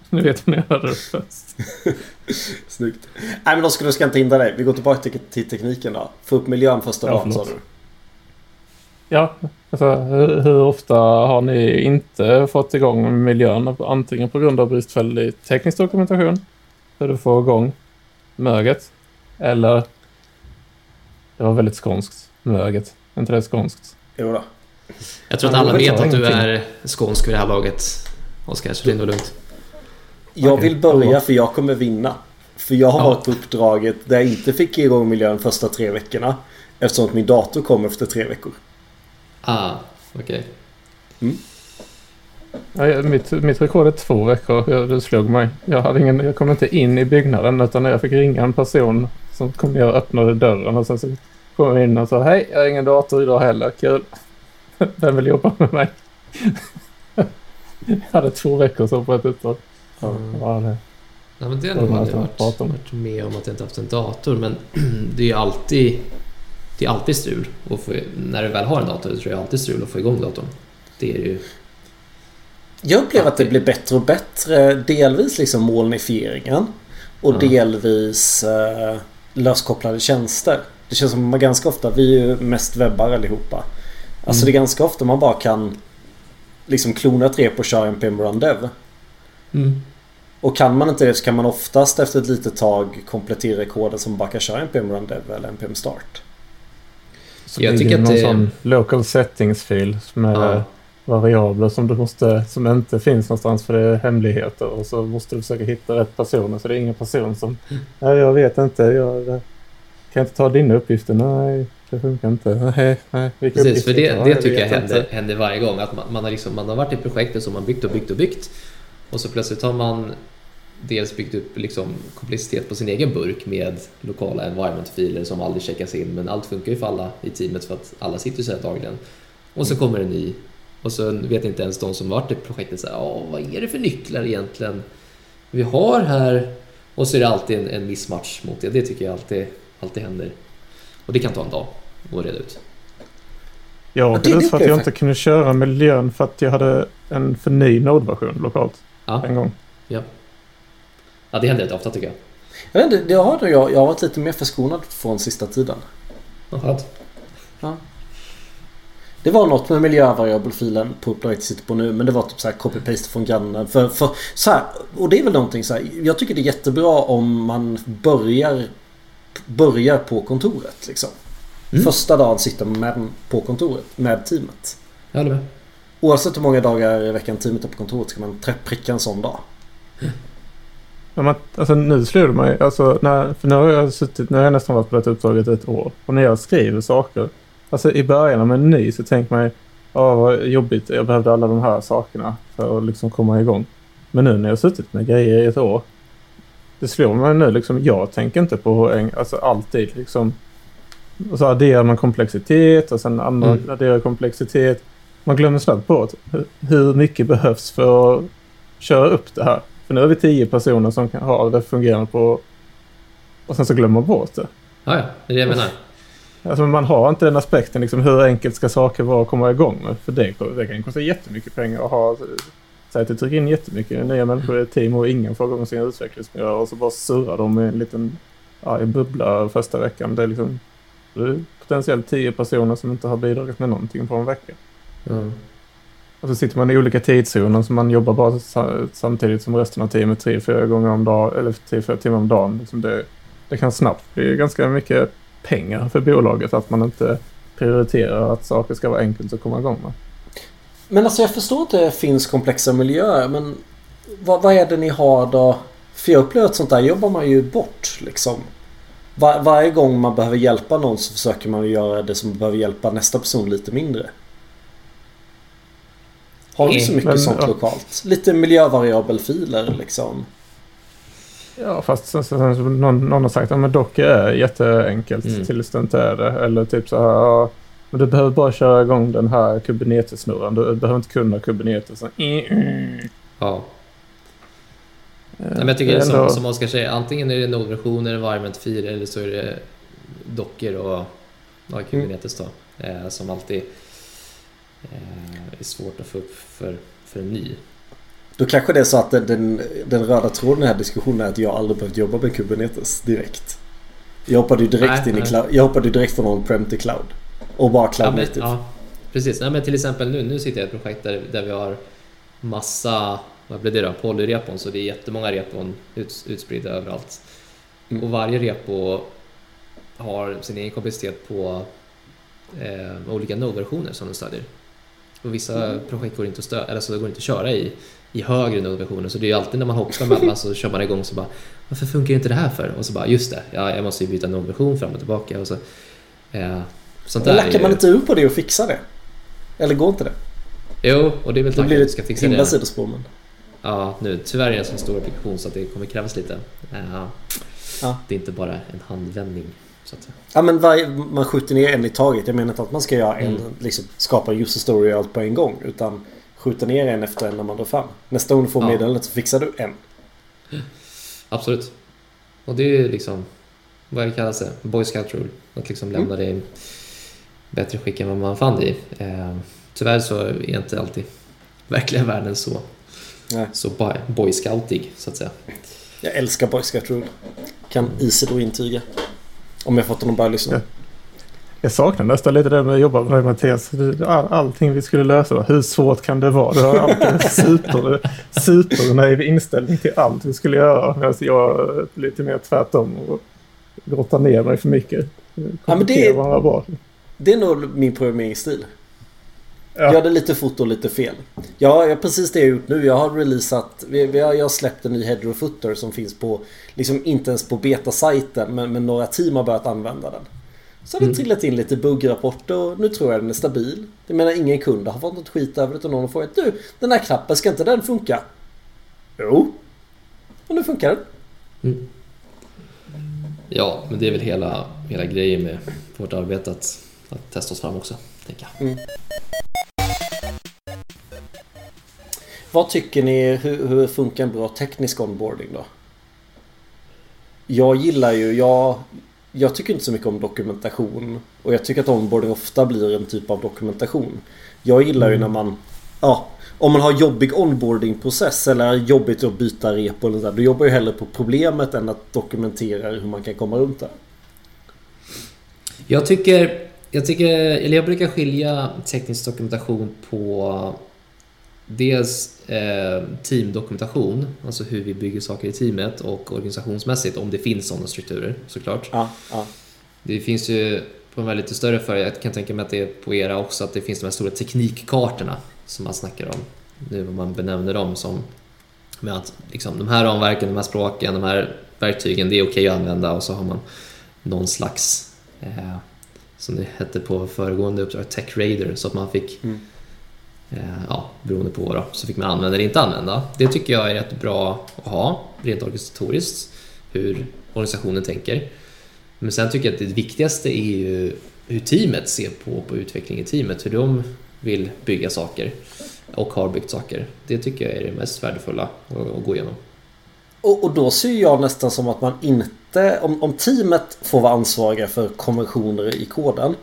Ni vet ni hörde det först. Snyggt. Nej men då ska, du ska inte hindra dig. Vi går tillbaka till, till tekniken då. Få upp miljön första ja, dagen sa du. Ja, alltså, hur, hur, ofta har ni inte fått igång miljön? Antingen på grund av bristfällig teknisk dokumentation. Hur du får igång möget. Eller det var väldigt skånskt. Möget. Är inte det skånskt? Jo då. Jag tror att alla vet att du är skånsk vid det här laget. Oskar, så det är nog lugnt. Jag vill börja för jag kommer vinna. För jag har ja. varit på uppdraget där jag inte fick igång miljön första tre veckorna. Eftersom att min dator kom efter tre veckor. Ah, okej. Okay. Mm. Ja, mitt, mitt rekord är två veckor. Det slog mig. Jag, hade ingen, jag kom inte in i byggnaden utan jag fick ringa en person som kom ner och öppnade dörren och sen så kom jag in och sa hej, jag har ingen dator idag heller. Kul. Vem vill jobba med mig? jag hade två veckor så på ett uppdrag. Ja, det. Ja, men det är nog varit, varit med om att jag inte haft en dator. Men det är ju alltid, det är alltid strul. Och få, när du väl har en dator så är det alltid strul att få igång datorn. Det är ju... Jag upplever att det blir bättre och bättre. Delvis liksom molnifieringen. Och ja. delvis eh, löskopplade tjänster. Det känns som att man ganska ofta, vi är ju mest webbar allihopa. Alltså mm. det är ganska ofta man bara kan liksom klona ett rep och köra npm run dev. Mm. Och kan man inte det så kan man oftast efter ett litet tag komplettera koden som bara kan köra npm run dev eller npm start. Så jag tycker att någon det... sån local settings-fil med ja. variabler som du måste, som inte finns någonstans för det är hemligheter och så måste du försöka hitta rätt personer så det är ingen person som, mm. nej jag vet inte, jag kan jag inte ta dina uppgifter, nej det funkar inte. Nej, nej, Precis, för det, det tycker jag händer, händer, varje gång. Att man, man, har liksom, man har varit i projektet som man byggt och byggt och byggt. Och så plötsligt har man dels byggt upp liksom komplexitet på sin egen burk med lokala environment-filer som aldrig checkas in. Men allt funkar ju för alla i teamet för att alla sitter så här dagligen. Och så kommer en ny. Och så vet inte ens de som varit i projektet så här, vad är det för nycklar egentligen vi har här? Och så är det alltid en, en missmatch mot det. Det tycker jag alltid, alltid händer. Och det kan ta en dag att reda ut. Jag åkte ut för att jag inte kunde köra miljön för att jag hade en för ny Node-version lokalt. Ja. En gång. Ja. ja, det händer rätt ofta tycker jag. Jag vet inte, det har jag. Jag har varit lite mer förskonad från sista tiden. Jaha. Ja. Det var något med miljövariabelfilen på jag sitter på nu. Men det var typ så copy-paste från grannen. För, för, så här, och det är väl någonting så här. Jag tycker det är jättebra om man börjar börjar på kontoret. Liksom. Mm. Första dagen sitter man på kontoret med teamet. Jag håller med. Oavsett hur många dagar i veckan teamet är på kontoret ska man pricka en sån dag. Ja, men, alltså, nu slår det mig. Alltså, när, för nu har jag suttit, nu har jag nästan varit på det uppdraget ett år. Och när jag skriver saker. Alltså i början av en ny så tänker man. Åh vad jobbigt. Jag behövde alla de här sakerna för att liksom komma igång. Men nu när jag har suttit med grejer i ett år det slår mig nu liksom, jag tänker inte på alltså alltid liksom. Och så adderar man komplexitet och sen andra mm. adderar komplexitet. Man glömmer snabbt bort hur mycket behövs för att köra upp det här. För nu är vi tio personer som kan ha det fungerande på... Och sen så glömmer man bort det. Ja, ja. Det är det jag menar. Alltså man har inte den aspekten liksom hur enkelt ska saker vara att komma igång med. För det, det kan kosta jättemycket pengar att ha Säg att du trycker in jättemycket nya människor i ett team och ingen får igång sin utvecklingsmiljö och så bara surrar de i en liten ja, en bubbla första veckan. Det är liksom det är potentiellt tio personer som inte har bidragit med någonting på en vecka. Mm. Och så sitter man i olika tidszoner så man jobbar bara samtidigt som resten av teamet tre, fyra gånger om dagen eller tre, fyra timmar om dagen. Liksom det, det kan snabbt bli ganska mycket pengar för bolaget att man inte prioriterar att saker ska vara enkelt att komma igång med. Men alltså jag förstår att det finns komplexa miljöer men vad, vad är det ni har då? För jag upplever att sånt där jobbar man ju bort liksom. Var, varje gång man behöver hjälpa någon så försöker man göra det som behöver hjälpa nästa person lite mindre. Har ni så mycket Men, sånt ja. lokalt? Lite miljövariabelfiler liksom. Ja, fast sen, sen, sen, någon, någon har sagt att ja, Docker är jätteenkelt Mm. tills det inte är det. Eller typ så här, ja, men du behöver bara köra igång den här Kubernetes-snurran. Du behöver inte kunna Kubernetes. Så, Ja. Eh, Nej, men jag tycker det är som, ändå- som Oskar säger, antingen är det Node-versioner, environment 4 eller så är det Docker och ja, Kubernetes då. Eh, som alltid eh, är svårt att få upp för, för en ny. Då kanske det är så att den, den, röda tråden i den här diskussionen är att jag aldrig behövt jobba med Kubernetes direkt. Jag hoppade ju direkt Nej, in i cloud. Jag hoppade direkt från on-prem till cloud. Och bara cloud Ja, men, native. ja, precis. Nej, men till exempel nu, nu sitter jag i ett projekt där, där vi har massa, vad blir det då, polyrepon, så det är jättemånga repon ut, utspridda överallt. Mm. Och varje repo har sin egen komplexitet på eh, olika Node-versioner som de stödjer. Och vissa Mm. projekt går inte att, stö- eller så det går inte att köra i, i högre Node-versioner, så det är ju alltid när man hoppar mellan så kör man igång så bara varför funkar inte det här för? Och så bara just det, ja, jag måste ju byta Node-version fram och tillbaka. Och så, eh, sånt där är lackar ju- man inte ur på det och fixar det? Eller går inte det? Jo, och det är väl Då tanken blir att det vi ska ett fixa himla det. sidospår men... Ja, nu tyvärr är det en så stor applikation så att det kommer krävas lite. Eh, Ja. Det är inte bara en handvändning. Ja men varje, man skjuter ner en i taget. Jag menar inte att man ska göra en, Mm. liksom, skapa en user story och allt på en gång. Utan skjuta ner en efter en när man drar fram. Nästa gång du får Ja. meddelandet så fixar du en. Absolut. Och det är liksom, vad kallas det? Boy Scout Rule. Att liksom lämna det i bättre skick än vad man fann det i. Eh, tyvärr så är inte alltid verkliga världen så, Nej. så boy, boy scoutig så att säga. Jag älskar Boy Scout Rule. Kan Isidor intyga. Om jag fått honom att börja lyssna. Ja. Jag saknar nästan lite det med att jobba med dig Mattias. All, allting vi skulle lösa, hur svårt kan det vara? Du har alltid en super, supernaiv inställning till allt vi skulle göra. Medan jag är lite mer tvärtom och grottar ner mig för mycket. Ja, men det- varandra bra. Det är nog min programmeringsstil. Ja. Gör det lite fort och lite fel. Ja, jag precis det jag gjort nu. Jag har releasat... Vi, vi har, jag har släppt en ny header och footer som finns på... Liksom inte ens på beta-sajten men, men några team har börjat använda den. Så har det Mm. trillat in lite buggrapporter och nu tror jag den är stabil. Jag menar ingen kund har fått något skit över det utan någon har frågat Du, den här knappen, ska inte den funka? Jo. Och nu funkar den. Ja, men det är väl hela, hela grejen med vårt arbete att, att testa oss fram också, tänker jag. Vad tycker ni, hur, hur funkar en bra teknisk onboarding då? Jag gillar ju, jag, jag tycker inte så mycket om dokumentation. Och jag tycker att onboarding ofta blir en typ av dokumentation. Jag gillar ju när man, ja, om man har jobbig onboardingprocess eller jobbigt att byta repo eller där, då jobbar jag hellre på problemet än att dokumentera hur man kan komma runt det. Jag tycker, jag tycker, eller jag brukar skilja teknisk dokumentation på dels eh, teamdokumentation, alltså hur vi bygger saker i teamet och organisationsmässigt om det finns sådana strukturer såklart. Ja, ja. Det finns ju på de här lite större företag, jag kan tänka mig att det är på era också, att det finns de här stora teknikkartorna som man snackar om. Nu vad man benämner dem som med att liksom, de här ramverken, de här språken, de här verktygen, det är okej att använda och så har man någon slags, eh, som det hette på föregående uppdrag, Tech Raider, så att man fick Mm. Eh, ja, beroende på vad då, så fick man använda eller inte använda. Det tycker jag är rätt bra att ha, rent organisatoriskt, hur organisationen tänker. Men sen tycker jag att det viktigaste är ju hur teamet ser på, på utveckling i teamet, hur de vill bygga saker och har byggt saker. Det tycker jag är det mest värdefulla att, att gå igenom. Och, och då ser jag nästan som att man inte, om, om teamet får vara ansvariga för konventioner i koden.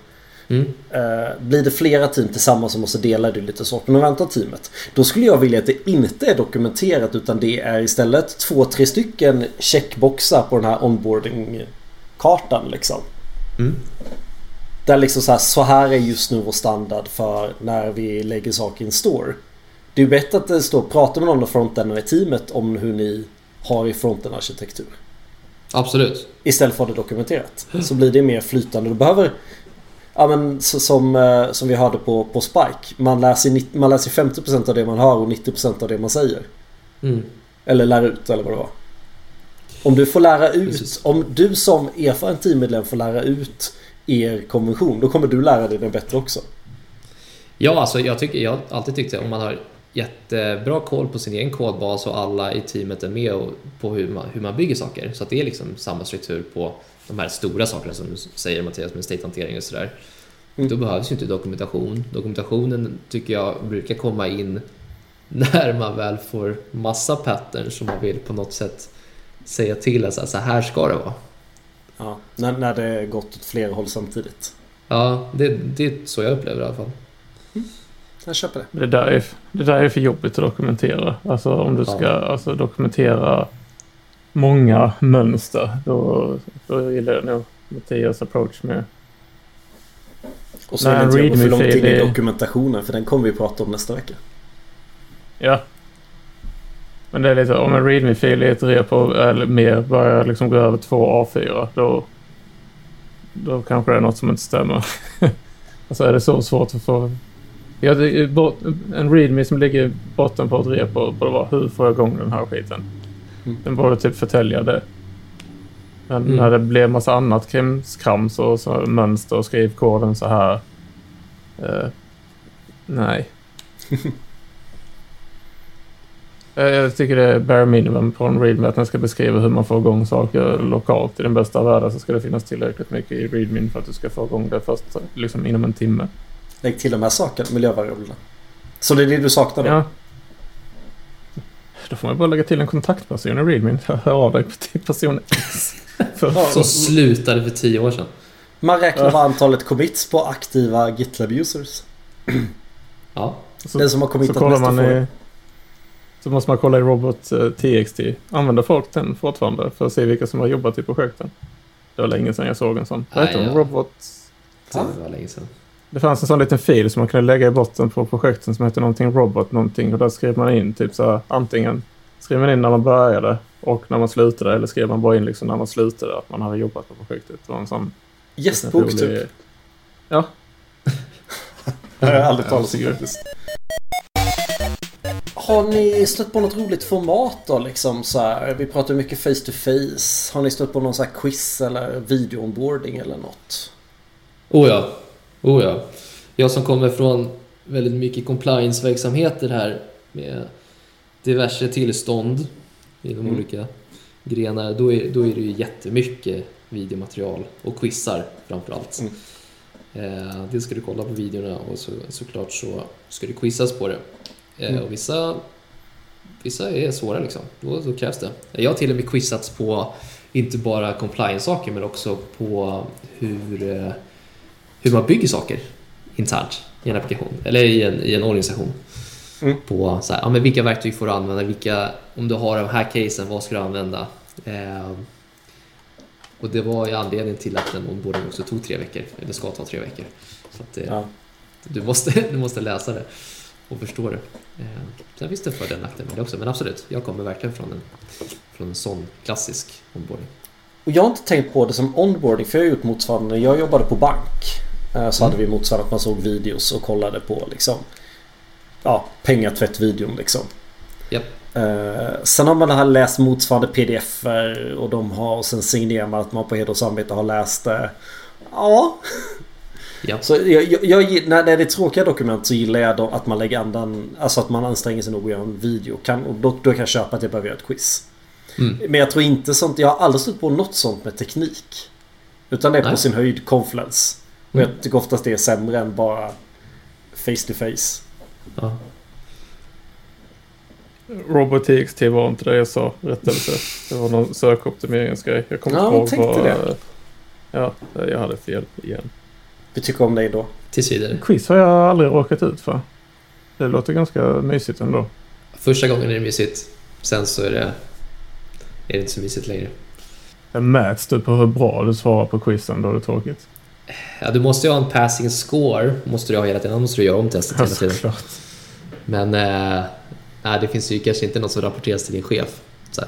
Mm. Eh, blir det flera team tillsammans som måste dela det lite så. Men vänta teamet. Då skulle jag vilja att det inte är dokumenterat utan det är istället två, tre stycken checkboxar på den här onboarding-kartan liksom. Mm. Där liksom så här, så här är just nu vår standard för när vi lägger saker i en store. Det är bättre att det står prata med någon av frontenden i teamet om hur ni har i fronten arkitektur. Absolut. Istället för att det dokumenterat. Så blir det mer flytande. Du behöver... Ja men så, som, eh, som vi hörde på, på Spike. Man läser, man läser 50% av det man hör och 90% av det man säger. Mm. Eller lär ut eller vad det var. Om du får lära ut, Precis. om du som erfaren teammedlem får lära ut er konvention, då kommer du lära dig den bättre också. Ja, alltså jag, tycker, jag har alltid tyckt att om man har jättebra koll på sin egen kodbas och alla i teamet är med och på hur man, hur man bygger saker. Så att det är liksom samma struktur på de här stora sakerna som du säger Mattias med state-hantering och sådär. Mm. Då behövs ju inte dokumentation. Dokumentationen tycker jag brukar komma in när man väl får massa patterns som man vill på något sätt säga till att så här, så här ska det vara. Ja, när, när det gått åt flera håll samtidigt. Ja, det, det är så jag upplever det i alla fall. Jag köper det. Det där, är, det där är för jobbigt att dokumentera. Alltså om du Ja. ska alltså, dokumentera många mönster. Då, då gillar jag nog Mattias approach med. Och så Nej, vill inte för långt in i är- dokumentationen för den kommer vi prata om nästa vecka. Ja. Men det är lite, om en readme-fil i ett repo eller mer börjar liksom gå över två A4 då, då kanske det är något som inte stämmer. alltså är det så svårt att få... Ja, det är en readme som ligger i botten på ett repo borde vara hur får jag igång den här skiten? Mm. Den borde typ förtälja det. Men Mm. när det blir massa annat krimskrams och så mönster och skriv koden så här. Eh, nej. Eh, Jag tycker det är bare minimum på en readme att den ska beskriva hur man får igång saker lokalt. I den bästa av världar så ska det finnas tillräckligt mycket i readmin för att du ska få igång det först liksom inom en timme. Lägg till de här sakerna, miljövariablerna. Så det är det du saknar då? Ja. Då får man bara lägga till en kontaktperson i readmin. Hör av dig till person X. Som slutade för tio år sedan. Man räknar Ja. bara antalet commits på aktiva GitLab-users. Ja, så, Den som har så committat kollar mest i... Så måste man kolla i robot eh, TXT. Använder folk den fortfarande för att se vilka som har jobbat i projekten? Det var länge sedan jag såg en sån. Vad Nej, heter ja. Robot... det var länge sedan. Det fanns en sån liten fil som man kunde lägga i botten på projekten som hette någonting robot någonting och där skrev man in typ så här antingen skrev man in när man började och när man slutade eller skrev man bara in liksom när man slutade att man hade jobbat på projektet. Det var en sån Gästbok rolig- typ. Ja. Det har jag aldrig talat om faktiskt. Har ni stött på något roligt format då liksom så här? Vi pratar ju mycket face to face. Har ni stött på någon så här quiz eller video-onboarding eller något? Oh ja. Oh ja. Jag som kommer från väldigt mycket compliance-verksamheter här med diverse tillstånd inom Mm. olika grenar. Då är, då är det ju jättemycket videomaterial och quizar framförallt. Mm. Eh, dels ska du kolla på videorna och så, såklart så ska du quizas på det. Eh, Mm. och vissa, vissa är svåra liksom. Då, då krävs det. Jag har till och med quizats på inte bara compliance-saker men också på hur, eh, hur man bygger saker internt i en applikation eller i en, i en organisation. Mm. På så här, ja, men vilka verktyg får du använda, vilka, om du har de här casen, vad ska du använda? Eh, och det var ju anledningen till att den onboarding också tog tre veckor, eller ska ta tre veckor. Så att, eh, Ja. du, måste, du måste läsa det och förstå det. Eh, sen finns det för den nackdelen med det också, men absolut, jag kommer verkligen från en, från en sån klassisk onboarding. Och jag har inte tänkt på det som onboarding för jag har gjort motsvarande. Jag jobbade på bank. Eh, Så hade vi motsvarande att man såg videos och kollade på liksom. Ja, pengatvättvideon liksom. Japp. Eh, sen har man här läst motsvarande pdf och de har och sen signerar man att man på heder och samvete har läst det. Ja. Ja. Så jag, jag, jag, när det är tråkiga dokument så gillar jag att man lägger andan, alltså att man anstränger sig nog att göra en video. Kan, och då, då kan jag köpa att jag behöver göra ett quiz. Mm. Men jag tror inte sånt, jag har aldrig stött på något sånt med teknik. Utan det är på Nej. sin höjd confluence. Och Mm. jag tycker oftast det är sämre än bara face to face. Ja. Robot TXT var inte det jag sa. Rättelse. Det var någon sökoptimeringsgrej. Jag kommer Ja, inte jag ihåg vad... det. Ja, jag hade fel igen. Vi tycker om dig då. Tills vidare. Quiz har jag aldrig råkat ut för. Det låter ganska mysigt ändå. Första gången är det mysigt, sen så är det, är det inte så mysigt längre. Det mäts du på hur bra du svarar på quizen då är det tråkigt. Ja, du måste ju ha en passing score, måste du ha hela tiden, annars måste du göra om testet hela tiden. såklart. Men eh, nej, det finns ju kanske inte något som rapporteras till din chef. Så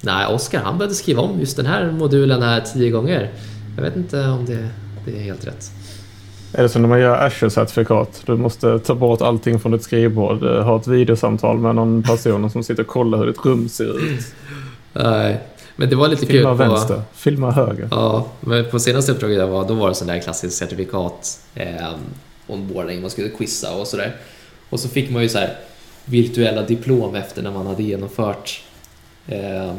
nej, Oskar han behövde skriva om just den här modulen här tio gånger. Jag vet inte om det, det är helt rätt. Är det som när man gör Azure-certifikat? Du måste ta bort allting från ditt skrivbord. eh, Ha ett videosamtal med någon person som sitter och kollar hur ditt rum ser ut. Nej, men det var lite kul Filma på... vänster, filma höger. Ja, men på senaste uppdraget jag var, då var det sån där klassisk certifikat eh, onboarding, man skulle quizza och sådär. Och så fick man ju så här virtuella diplom efter när man hade genomfört eh,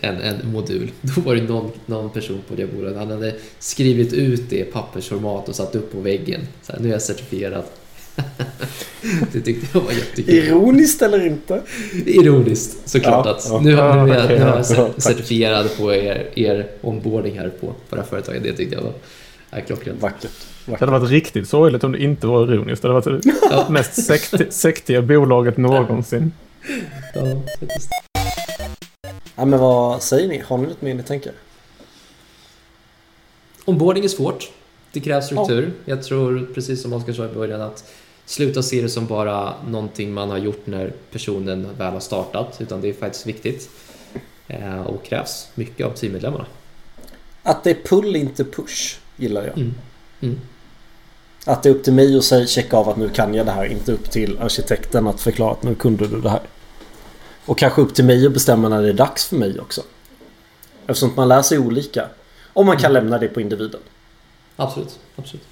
en, en modul. Då var det någon, någon person på det bolaget, han hade skrivit ut det i pappersformat och satt upp på väggen. Så här, nu är jag certifierad. det tyckte jag var jättekul. Ironiskt eller inte? Ironiskt såklart Ja, att ja. nu, har- nu är jag, okej, nu är ja, jag tack. certifierad på er, er onboarding här på, här företaget. Det tyckte jag var ja, klockrent. Vackert. Det hade varit riktigt sorgligt om det inte var ironiskt. Det hade varit det Ja, mest sekt, sektiga bolaget någonsin. ja, faktiskt. Ja, men vad säger ni? Har ni något mer ni tänker? Onboarding är svårt. Det krävs struktur. Jag tror, precis som Oskar sa i början, att sluta se det som bara någonting man har gjort när personen väl har startat, utan det är faktiskt viktigt. Eh, och krävs mycket av teammedlemmarna. Att det är pull, inte push, gillar jag. Mm. Mm. Att det är upp till mig att säga, checka av att nu kan jag det här. Inte upp till arkitekten att förklara att nu kunde du det här. Och kanske upp till mig att bestämma när det är dags för mig också. Eftersom man lär sig olika. Om man kan lämna det på individen. Absolut, absolut.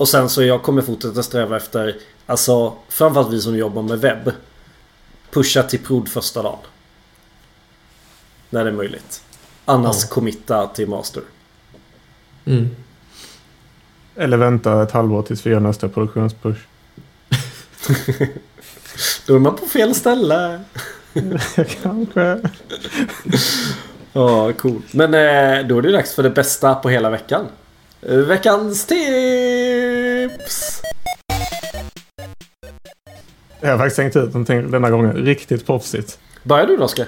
Och sen så jag kommer fortsätta sträva efter, alltså framförallt vi som jobbar med webb. Pusha till prod första dagen. När det är möjligt. Annars Ja. committa till master. Mm. Eller vänta ett halvår tills vi gör nästa produktionspush. Då är man på fel ställe. Kanske. Ja, cool. Men eh, då är det dags för det bästa på hela veckan. Eh, Veckans tips! Jag har faktiskt tänkt ut någonting denna gången. Riktigt proffsigt. Börjar du då Oskar?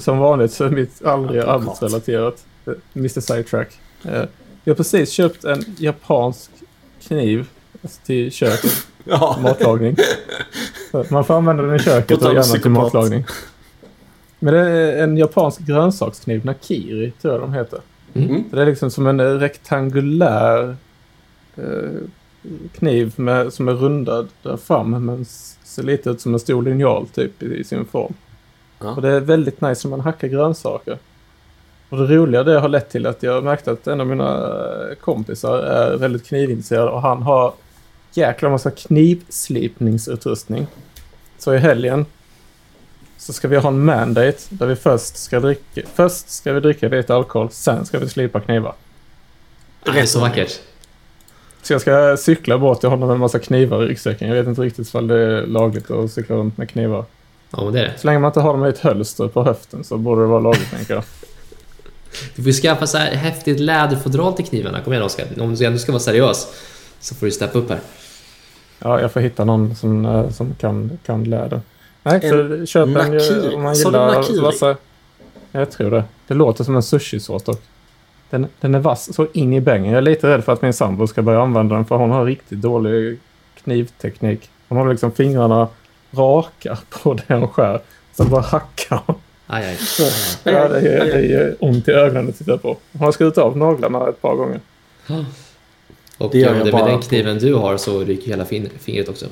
Som vanligt så är mitt aldrig Advokat. arbetsrelaterat. Eh, Mr Sidetrack. Eh, Jag har precis köpt en japansk kniv alltså till köket. Ja. Matlagning. Man får använda den i köket och gärna till matlagning. Men det är en japansk grönsakskniv. Nakiri tror jag de heter. Mm. Det är liksom som en eh, rektangulär eh, kniv med, som är rundad där fram men ser lite ut som en stor linjal typ i, i sin form. Ja. Och det är väldigt nice när man hackar grönsaker. Och det roliga det har lett till att jag märkte att en av mina eh, kompisar är väldigt knivintresserad och han har jäkla massa knivslipningsutrustning. Så i helgen så ska vi ha en mandate där vi först ska dricka, först ska vi dricka lite alkohol, sen ska vi slipa knivar. Det är så vackert. Så jag ska cykla bort till honom med en massa knivar i ryggsäcken. Jag vet inte riktigt om det är lagligt att cykla runt med knivar. Ja, det är det. Så länge man inte har dem i ett hölster på höften så borde det vara lagligt tänker jag. Du får skaffa så här häftigt läderfodral till knivarna. Kom igen Oskar. Om du ändå ska vara seriös så får du steppa upp här. Ja, jag får hitta någon som, eh, som kan, kan läder. Nej, så köp en nakiri. eh, om man gillar nakiri? vassa... Jag tror det. Det låter som en sushisås dock. Den, den är vass så in i bängen. Jag är lite rädd för att min sambo ska börja använda den för hon har riktigt dålig knivteknik. Hon har liksom fingrarna raka på det hon skär. Sen bara hackar hon. Aj, aj. Ja, det gör, det gör ont i ögonen att titta på. Hon har skurit av naglarna ett par gånger. Och Det gör jag det bara med den på- kniven du har så ryker hela fin- fingret också.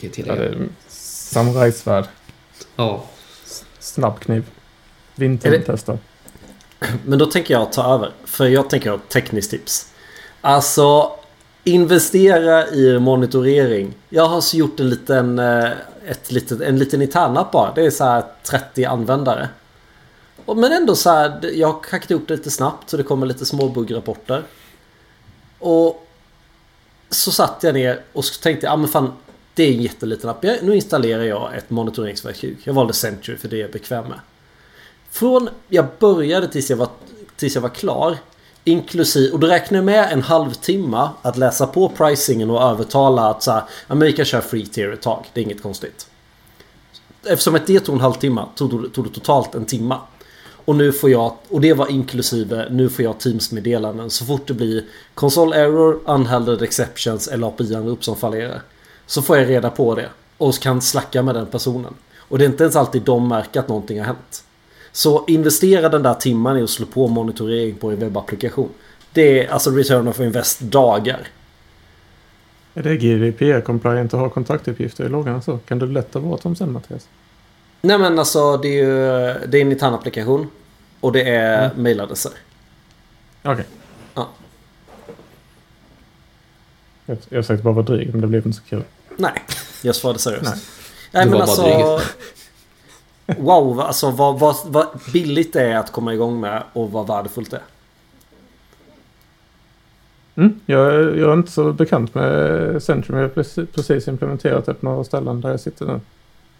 Kan jag Ja, det är samurajsvärd. Ja. Snabb kniv. Vintern testar. Men då tänker jag ta över. För jag tänker ha tekniskt tips. Alltså investera i monitorering. Jag har så gjort en liten, eh, ett litet, en liten internapp bara. Det är så här 30 användare. Men ändå så här, jag har hackat ihop det lite snabbt så det kommer lite små buggrapporter. Och så satt jag ner och tänkte jag, ah, men fan det är en jätteliten app. Nu installerar jag ett monitoreringsverktyg. Jag valde Century för det är jag bekväm med. Från jag började tills jag var, tills jag var klar. Inklusive, och då räknar jag med en halvtimme att läsa på pricingen och övertala att så här, ja, men vi kan köra free tier ett tag. Det är inget konstigt. Eftersom att det tog en halvtimme tog, det- tog det totalt en timme. Och nu får jag, och det var inklusive, nu får jag Teams-meddelanden så fort det blir console error, unhandled exceptions eller API-anrop som fallerar. Så får jag reda på det och kan slacka med den personen. Och det är inte ens alltid de märker att någonting har hänt. Så investera den där timman i att slå på monitorering på en webbapplikation. Det är alltså return of invest dagar. Är det GDPR-compliant att ha kontaktuppgifter i loggarna så? Kan du lätt ta bort dem sen Mattias? Nej men alltså det är ju det är en intern applikation. Och det är mm. mailadresser. Okej. Ja. Jag, jag försökte bara vara dryg men det blev inte så kul. Nej, jag svarade seriöst. Nej. Nej men alltså... Wow, alltså vad, vad, vad billigt det är att komma igång med och vad värdefullt det är. Mm, jag, jag är inte så bekant med Centrum. Jag har precis, implementerat det på några ställen där jag sitter nu.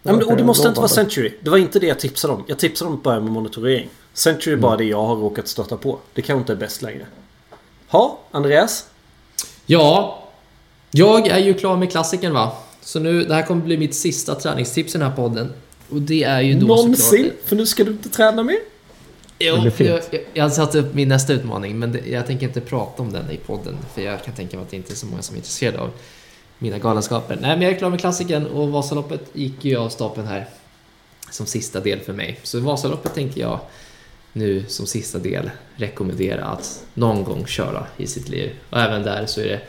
Ja, men, och det måste inte vara. Century. Det var inte det jag tipsade om. Jag tipsade om att börja med monitorering. Century är bara det jag har råkat stöta på. Det kanske inte är bäst längre. Ha, Andreas? Ja, jag är ju klar med klassikern va. Så nu, det här kommer bli mitt sista träningstips i den här podden. Och det är ju då Någonsin? såklart... För nu ska du inte träna mer? Jo, jag, jag, jag har satt upp min nästa utmaning men det, jag tänker inte prata om den i podden. För jag kan tänka mig att det inte är så många som är intresserade av mina galenskaper. Nej, men jag är klar med klassiken och Vasaloppet gick ju av stapeln här som sista del för mig. Så Vasaloppet tänker jag nu som sista del rekommendera att någon gång köra i sitt liv. Och även där så är det,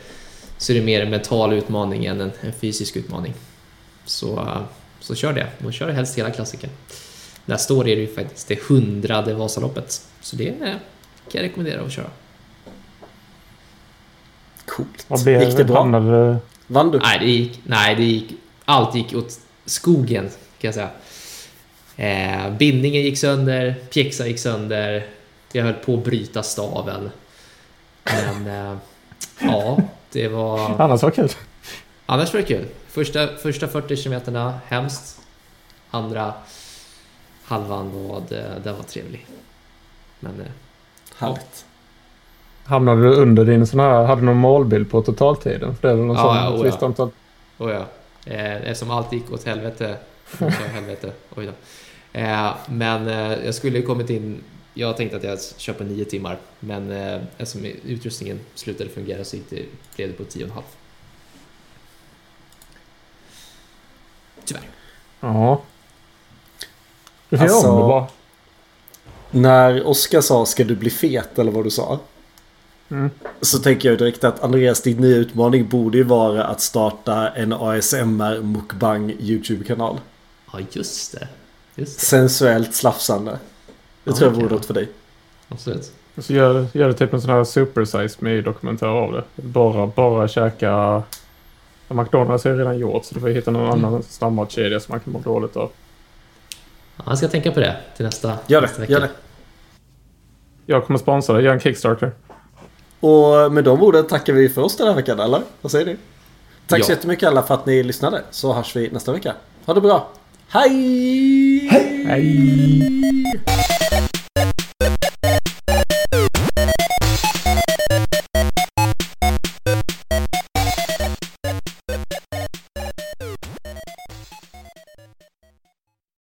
så är det mer en mental utmaning än en, en fysisk utmaning. Så, så kör det och kör helst hela klassiken. Nästa år är det ju faktiskt det hundrade Vasaloppet. Så det eh, kan jag rekommendera att köra. Coolt. Vad blev, Gick det bra? Hamnade, Vann du? Nej, det gick, nej, det gick, allt gick åt skogen kan jag säga. Eh, bindningen gick sönder, pjäxan gick sönder, jag höll på att bryta staven. Men eh, ja, det var... annars var kul. Annars var det kul. Första, första 40 kilometerna, hemskt. Andra halvan var, det, det var trevlig. Men eh, Härligt. Hamnade du under din sån här, hade du någon målbild på totaltiden? För det är väl någon Ja, sån, ja, ett oh visst ja. antal. Och ja, eh, eftersom allt gick åt helvete. åt helvete oj då. Eh, men eh, jag skulle ju kommit in, jag tänkte att jag kör på nio timmar. Men eh, eftersom utrustningen slutade fungera så gick det, blev det på tio och en halv. Tyvärr. Ja. Du får Alltså- om det bara. När Oskar sa ska du bli fet eller vad du sa. Mm. Så tänker jag direkt att Andreas din nya utmaning borde ju vara att starta en ASMR mukbang YouTube-kanal. Ja, just det. Just det. Sensuellt slafsande. Det Ja, tror jag vore något för dig. Absolut. Så gör, gör det typ en sån här supersize me dokumentär av det. Bara, bara käka... McDonalds är ju redan gjort så du får hitta någon Mm. annan standardkedja som man kan må dåligt av. Ja, jag ska tänka på det till nästa, Gör nästa det, vecka. gör det. Jag kommer sponsra det, gör en Kickstarter. Och med de orden tackar vi för oss den här veckan, eller? Vad säger ni? Tack så Ja. jättemycket alla för att ni lyssnade. Så hörs vi nästa vecka. Ha det bra. Hej! Hej!